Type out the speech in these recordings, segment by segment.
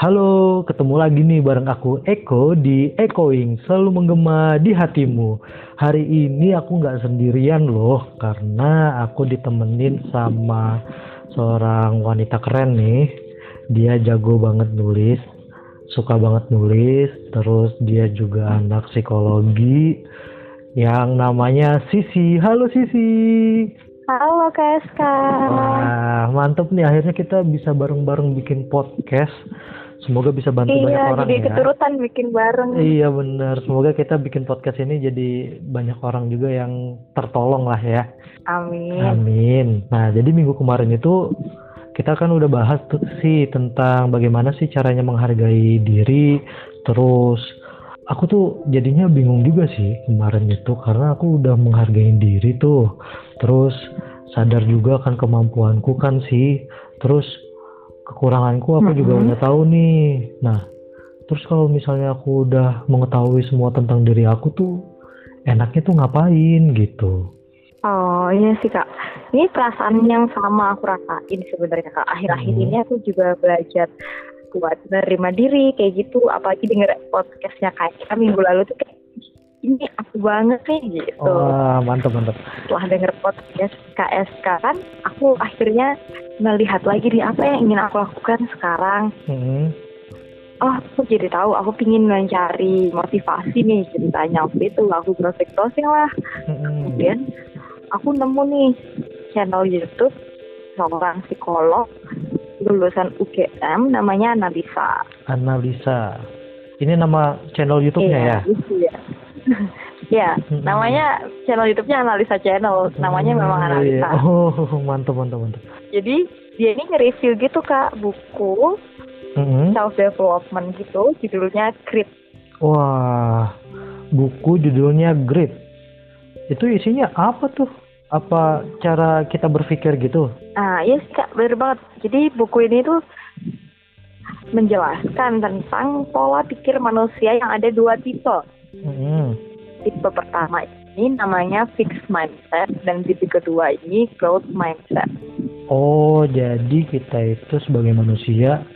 Halo, ketemu lagi nih bareng aku Eko di Echoing, selalu menggema di hatimu. Hari ini aku nggak sendirian loh, karena aku ditemenin sama seorang wanita keren nih. Dia jago banget nulis, suka banget nulis, terus dia juga anak psikologi yang namanya Sisi. Halo Sisi. Halo Kak Eska. Wah, mantep nih akhirnya kita bisa bareng-bareng bikin podcast. Semoga bisa bantu iya, banyak orang jadi ya. keturutan bikin bareng. Iya bener. Semoga kita bikin podcast ini jadi banyak orang juga yang tertolong lah ya. Amin. Amin. Nah jadi minggu kemarin itu kita kan udah bahas tuh sih tentang bagaimana sih caranya menghargai diri. Terus aku tuh jadinya bingung juga sih kemarin itu karena aku udah menghargai diri tuh. Terus sadar juga kan kemampuanku kan sih. Terus kekuranganku aku juga udah tahu nih. Nah, terus kalau misalnya aku udah mengetahui semua tentang diri aku tuh enaknya tuh ngapain gitu. Oh iya sih Kak. Ini perasaan yang sama aku rasain sebenarnya Kak. Akhir-akhir Hmm. ini aku juga belajar buat menerima diri kayak gitu. Apalagi denger podcastnya Kak Eska minggu lalu tuh kayak ini aku banget nih gitu. Wah, mantap mantap. Setelah denger podcast KSK kan, aku akhirnya melihat lagi di apa yang ingin aku lakukan sekarang. Hmm. oh aku jadi tahu aku pingin mencari motivasi nih ceritanya waktu itu aku browsing browsing lah Hmm. kemudian aku nemu nih channel YouTube seorang psikolog lulusan UGM namanya Nabisa Analisa. Ini nama channel YouTube-nya ya? gitu ya ya namanya channel YouTube-nya Analisa Channel namanya Hmm, memang iya. Analisa Oh, mantap mantap mantap. jadi dia ini nge-review gitu kak buku Hmm. self development gitu judulnya Grit Wah, buku judulnya Grit. Itu isinya apa tuh? Apa cara kita berpikir gitu? Nah, iya sih kak, bener banget. Jadi buku ini tuh menjelaskan tentang pola pikir manusia yang ada dua tipe. Hmm. Tipe pertama ini namanya fixed mindset dan tipe kedua ini growth mindset. Oh, jadi kita itu sebagai manusia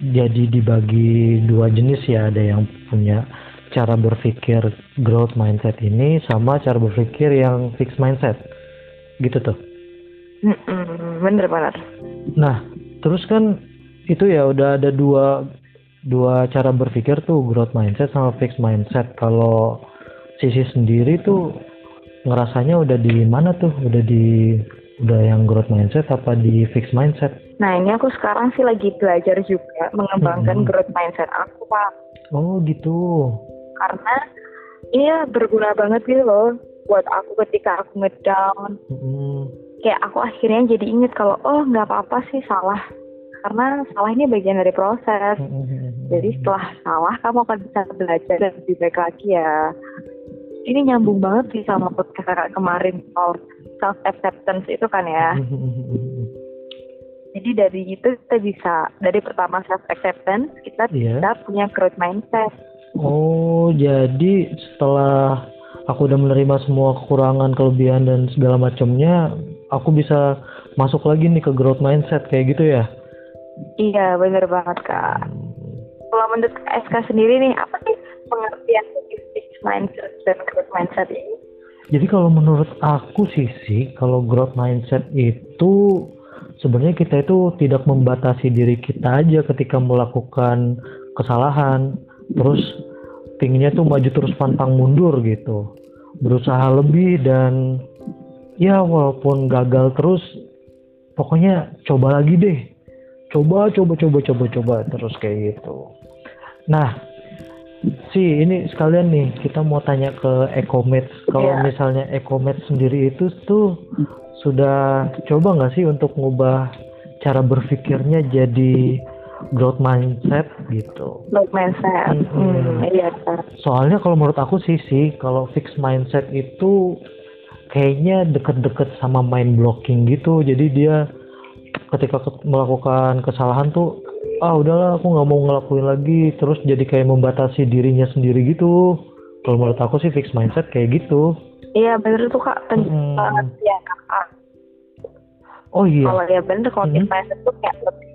jadi dibagi dua jenis ya. Ada yang punya cara berpikir growth mindset ini sama cara berpikir yang fixed mindset. Gitu tuh. Bener banget. Nah, terus kan itu ya udah ada dua dua cara berpikir tuh growth mindset sama fixed mindset. Kalau sisi sendiri tuh ngerasanya udah di mana tuh? Udah di udah yang growth mindset apa di fixed mindset? Nah, ini aku sekarang sih lagi belajar juga mengembangkan Mm-mm. growth mindset aku, Pak. Oh gitu. Karena ini ya berguna banget gitu loh buat aku ketika aku ngedown, Mm, kayak aku akhirnya jadi inget kalau oh nggak apa-apa sih salah karena salah ini bagian dari proses mm, mm, mm, jadi setelah salah kamu akan bisa belajar dan lebih baik lagi ya ini nyambung banget sih sama podcast kakak kemarin soal self acceptance itu kan ya mm, mm, mm, mm. jadi dari itu kita bisa dari pertama self acceptance kita Iya. bisa punya growth mindset Oh, jadi setelah aku udah menerima semua kekurangan, kelebihan dan segala macamnya, aku bisa masuk lagi nih ke growth mindset kayak gitu ya. iya bener banget kak kalau menurut SK sendiri nih apa sih pengertian fixed mindset dan growth mindset ini? Jadi kalau menurut aku sih sih, kalau growth mindset itu sebenarnya kita itu tidak membatasi diri kita aja ketika melakukan kesalahan, terus pinginnya tuh maju terus pantang mundur gitu, berusaha lebih dan ya walaupun gagal terus, pokoknya coba lagi deh, coba coba coba coba coba terus kayak gitu. Nah, sih ini sekalian nih kita mau tanya ke Ecomed kalau Iya. misalnya Ecomed sendiri itu tuh sudah coba nggak sih untuk ngubah cara berpikirnya jadi growth mindset gitu? Growth mindset. Hmm, iya Kak. soalnya kalau menurut aku sih sih kalau fixed mindset itu kayaknya deket-deket sama mind blocking gitu. Jadi dia ketika ke- melakukan kesalahan tuh ah udahlah aku nggak mau ngelakuin lagi terus jadi kayak membatasi dirinya sendiri gitu kalau menurut aku sih fixed mindset kayak gitu Iya bener tuh kak, Mm-mm. banget ya kakak. oh iya Kalau ya bener kalau Mhm. fixed mindset tuh kayak lebih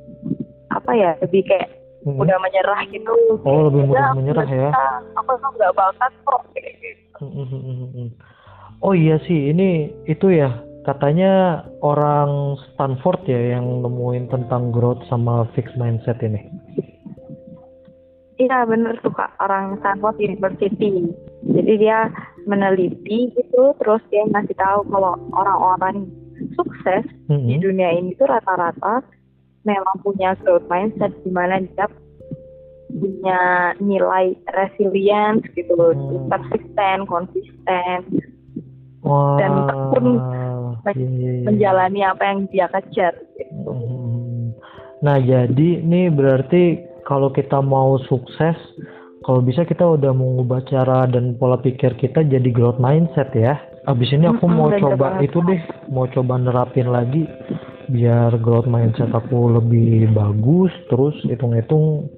apa ya, lebih kayak Mm-mm. udah menyerah gitu Oh, lebih mudah "Ya, menyerah ya. aku tuh nggak bakat kok kayak gitu. Mm-mm. Oh iya sih, ini itu ya katanya orang Stanford ya yang nemuin tentang growth sama fixed mindset ini. Iya bener tuh kak orang Stanford University. Jadi dia meneliti gitu, terus dia ngasih tahu kalau orang-orang sukses di Mm-mm. dunia ini tuh rata-rata memang punya growth mindset di mana dia punya nilai resilience gitu, Hmm. persisten, konsisten, Wah, dan tekun iya. menjalani apa yang dia kejar. Hmm. Nah, jadi nih berarti kalau kita mau sukses, kalau bisa kita udah mengubah cara dan pola pikir kita jadi growth mindset ya. Abis ini aku Mm-mm, mau coba banget. itu deh, mau coba nerapin lagi biar growth mindset aku lebih bagus, terus hitung-hitung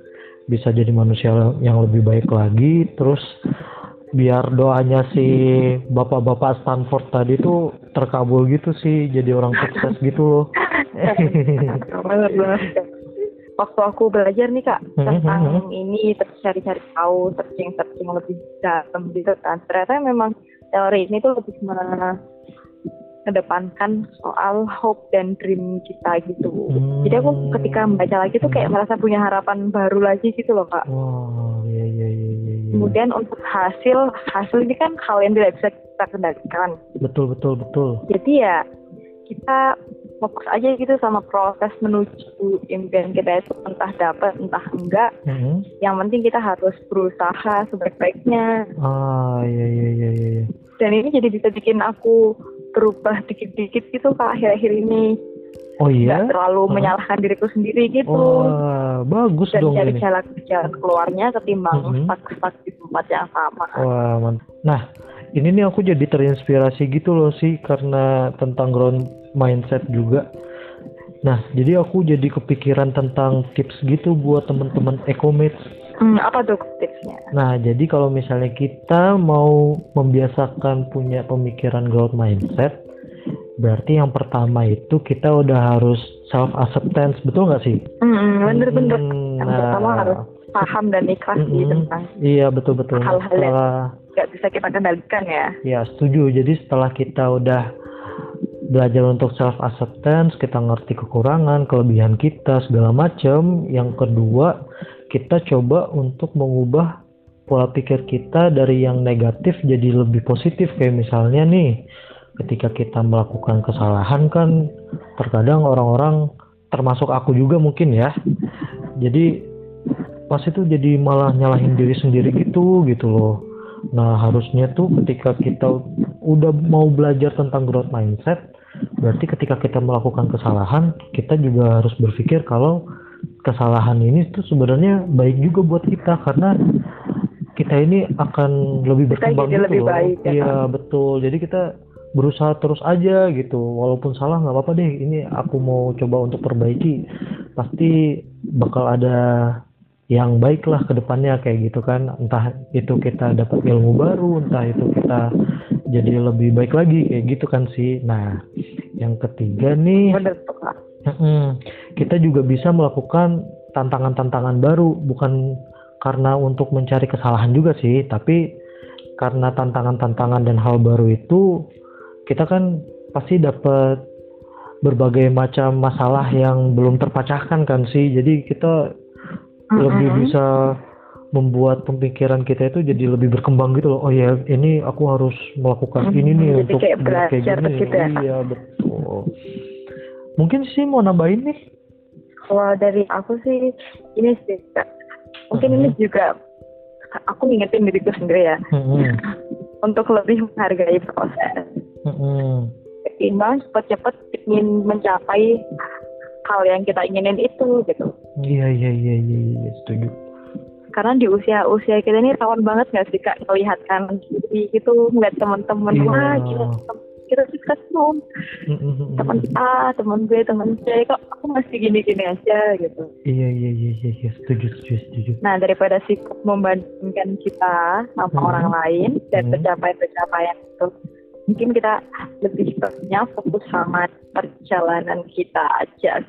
bisa jadi manusia yang lebih baik lagi, terus biar doanya si bapak-bapak Stanford tadi tuh terkabul gitu sih, jadi orang sukses gitu loh. Waktu aku belajar nih kak Hmm, tentang hmm, ini terus cari-cari tahu, searching-searching lebih dalam gitu kan. Ternyata memang teori ini tuh lebih mengedepankan soal hope dan dream kita gitu. Hmm. Jadi aku ketika membaca lagi tuh kayak merasa punya harapan baru lagi gitu loh kak. Wow, iya iya. iya. Kemudian untuk hasil, hasil ini kan hal yang tidak bisa kita kendalikan. betul betul betul. Jadi ya kita fokus aja gitu sama proses menuju impian kita itu entah dapat entah enggak. Mhm. Yang penting kita harus berusaha sebaik-baiknya. Ah iya iya iya iya. Dan ini jadi bisa bikin aku berubah dikit-dikit gitu kak akhir-akhir ini. Oh iya. Nggak terlalu menyalahkan diriku sendiri gitu. Wah bagus dan dong cari ini. jalan jalan keluarnya ketimbang stuck-stuck di tempat yang sama. Wah mantap. Nah ini nih aku jadi terinspirasi gitu loh sih karena tentang ground mindset juga. Nah jadi aku jadi kepikiran tentang tips gitu buat teman-teman Ecomates Hmm, apa tuh tipsnya? Nah, jadi kalau misalnya kita mau membiasakan punya pemikiran growth mindset, berarti yang pertama itu kita udah harus self acceptance, betul nggak sih? Hmm, bener-bener. Hmm, Yang pertama harus paham dan ikhlas sih mm-mm. tentang Iya betul betul. Nah, Hal-hal yang- setelah nggak bisa kita kendalikan ya. ya setuju. Jadi setelah kita udah belajar untuk self acceptance, kita ngerti kekurangan, kelebihan kita segala macam. Yang kedua, kita coba untuk mengubah pola pikir kita dari yang negatif jadi lebih positif kayak misalnya nih ketika kita melakukan kesalahan kan terkadang orang-orang termasuk aku juga mungkin ya jadi pas itu jadi malah nyalahin diri sendiri gitu gitu loh nah harusnya tuh ketika kita udah mau belajar tentang growth mindset berarti ketika kita melakukan kesalahan kita juga harus berpikir kalau kesalahan ini tuh sebenarnya baik juga buat kita karena kita ini akan lebih Kita berkembang jadi gitu lebih loh. baik, ya Iya kan? betul. Jadi kita berusaha terus aja gitu. Walaupun salah nggak apa-apa deh. Ini aku mau coba untuk perbaiki. Pasti bakal ada yang baik lah ke depannya kayak gitu kan. Entah itu kita dapat ilmu baru, entah itu kita jadi lebih baik lagi kayak gitu kan sih. Nah, yang ketiga nih Bener. Kita juga bisa melakukan tantangan-tantangan baru, bukan karena untuk mencari kesalahan juga sih, tapi karena tantangan-tantangan dan hal baru itu kita kan pasti dapat berbagai macam masalah yang belum terpecahkan kan sih. Jadi kita lebih Mm-mm. bisa membuat pemikiran kita itu jadi lebih berkembang gitu loh. Oh ya, ini aku harus melakukan Mhm, ini nih jadi untuk kayak kayak gini. gitu ya? Iya, betul. Mungkin sih mau nambahin nih. Kalau dari aku sih ini sih. Mungkin ini Mhm. juga aku ngingetin diriku sendiri ya Mm-mm. untuk lebih menghargai proses. Mm-mm. Ketimbang cepet-cepet ingin mencapai hal yang kita inginin itu gitu. Iya iya iya iya iya, setuju. Karena di usia-usia kita ini rawan banget nggak sih kak melihat kanan kiri gitu, ngeliat teman-teman Iya. wah gila kita sukses dong, teman A, teman B, teman C, kok aku masih gini-gini aja gitu. Iya iya iya iya iya, setuju setuju setuju. Nah daripada sibuk membandingkan kita sama Hmm. orang lain dan Hmm. pencapaian-pencapaian itu, mungkin kita lebih banyak fokus sama perjalanan kita aja.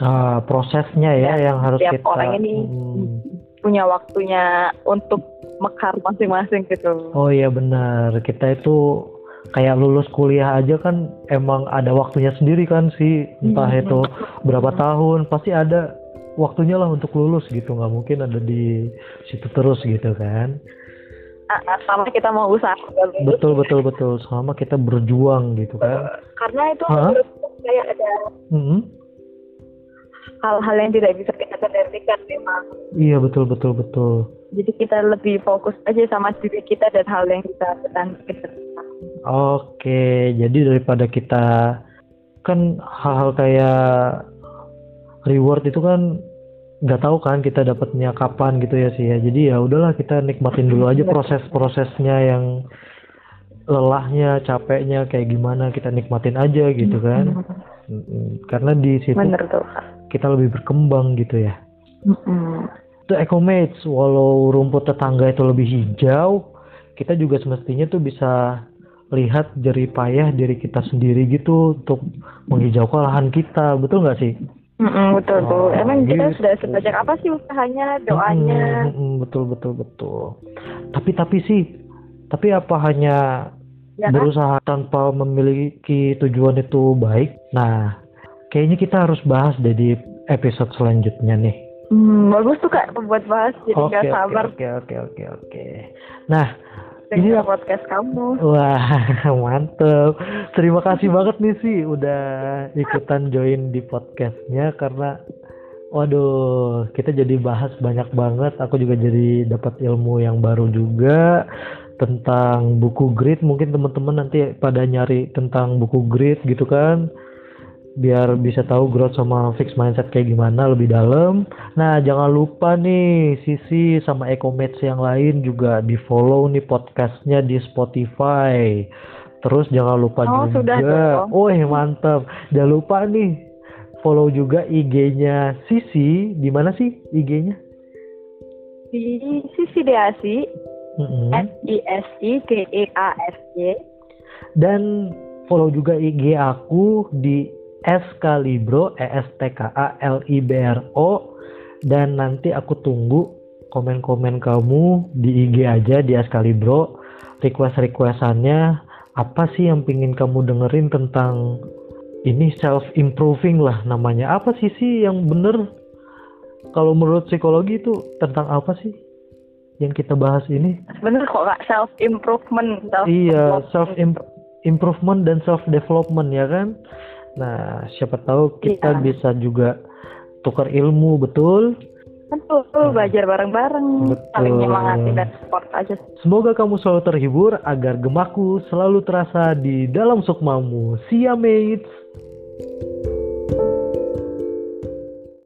Ah, prosesnya ya, Ya, yang harus setiap kita orang ini Hmm. punya waktunya untuk mekar masing-masing gitu. Oh iya benar. Kita itu kayak lulus kuliah aja kan emang ada waktunya sendiri kan sih. Entah Hmm. itu berapa tahun pasti ada waktunya lah untuk lulus gitu. nggak mungkin ada di situ terus gitu kan. Ah, ah, sama kita mau usaha. Betul betul betul. Selama kita berjuang gitu kan. Karena itu kayak ada Mm-mm. hal-hal yang tidak bisa kita kendalikan memang. Iya betul betul betul. Jadi kita lebih fokus aja sama diri kita dan hal yang kita kita. Oke, jadi daripada kita kan hal-hal kayak reward itu kan nggak tahu kan kita dapatnya kapan gitu ya sih ya. Jadi ya udahlah kita nikmatin dulu aja proses-prosesnya yang lelahnya, capeknya kayak gimana kita nikmatin aja gitu kan. Mm-mm. Karena di situ Bener tuh. kita lebih berkembang gitu ya. Mm-mm. Itu ecomates, walau rumput tetangga itu lebih hijau, kita juga semestinya tuh bisa lihat jerih payah diri kita sendiri gitu untuk menghijaukan lahan kita, betul nggak sih? Mm-mm, betul tuh. Oh, Emang kita gitu. sudah sebanyak apa sih usahanya, doanya? Mm, mm, mm, betul betul betul. Tapi tapi sih, tapi apa hanya Ya kan? berusaha tanpa memiliki tujuan itu baik? Nah, kayaknya kita harus bahas deh di episode selanjutnya nih. Hmm, bagus tuh kak buat bahas jadi Oke nggak oke sabar oke oke oke oke. Nah, dengar apa? podcast kamu. Wah, mantep. Terima kasih banget nih sih udah ikutan join di podcastnya karena waduh, kita jadi bahas banyak banget. Aku juga jadi dapat ilmu yang baru juga tentang buku grid. Mungkin teman-teman nanti pada nyari tentang buku grid gitu kan. Biar bisa tahu growth sama fixed mindset kayak gimana lebih dalam. Nah, jangan lupa nih Sisi sama Ecomates yang lain juga di follow nih podcastnya di Spotify. Terus jangan lupa Oh, juga. sudah. Oh, mantap. Jangan lupa nih follow juga IG-nya Sisi. Di mana sih IG-nya? Di sisi Deasi. S I S I T E A S Y. Dan follow juga IG aku di Escalibro, E S T K A L I B R O dan nanti aku tunggu komen-komen kamu di IG aja di Escalibro. Request-requestannya apa sih yang pingin kamu dengerin tentang ini self improving lah namanya. Apa sih sih yang bener kalau menurut psikologi itu tentang apa sih yang kita bahas ini? Bener kok kak self improvement. Self Iya, self improvement dan self development ya kan. Nah, siapa tahu kita Iya. bisa juga tukar ilmu, betul? Betul, betul, belajar bareng-bareng, saling dan support aja. Semoga kamu selalu terhibur agar gemaku selalu terasa di dalam sukmamu. See ya mates.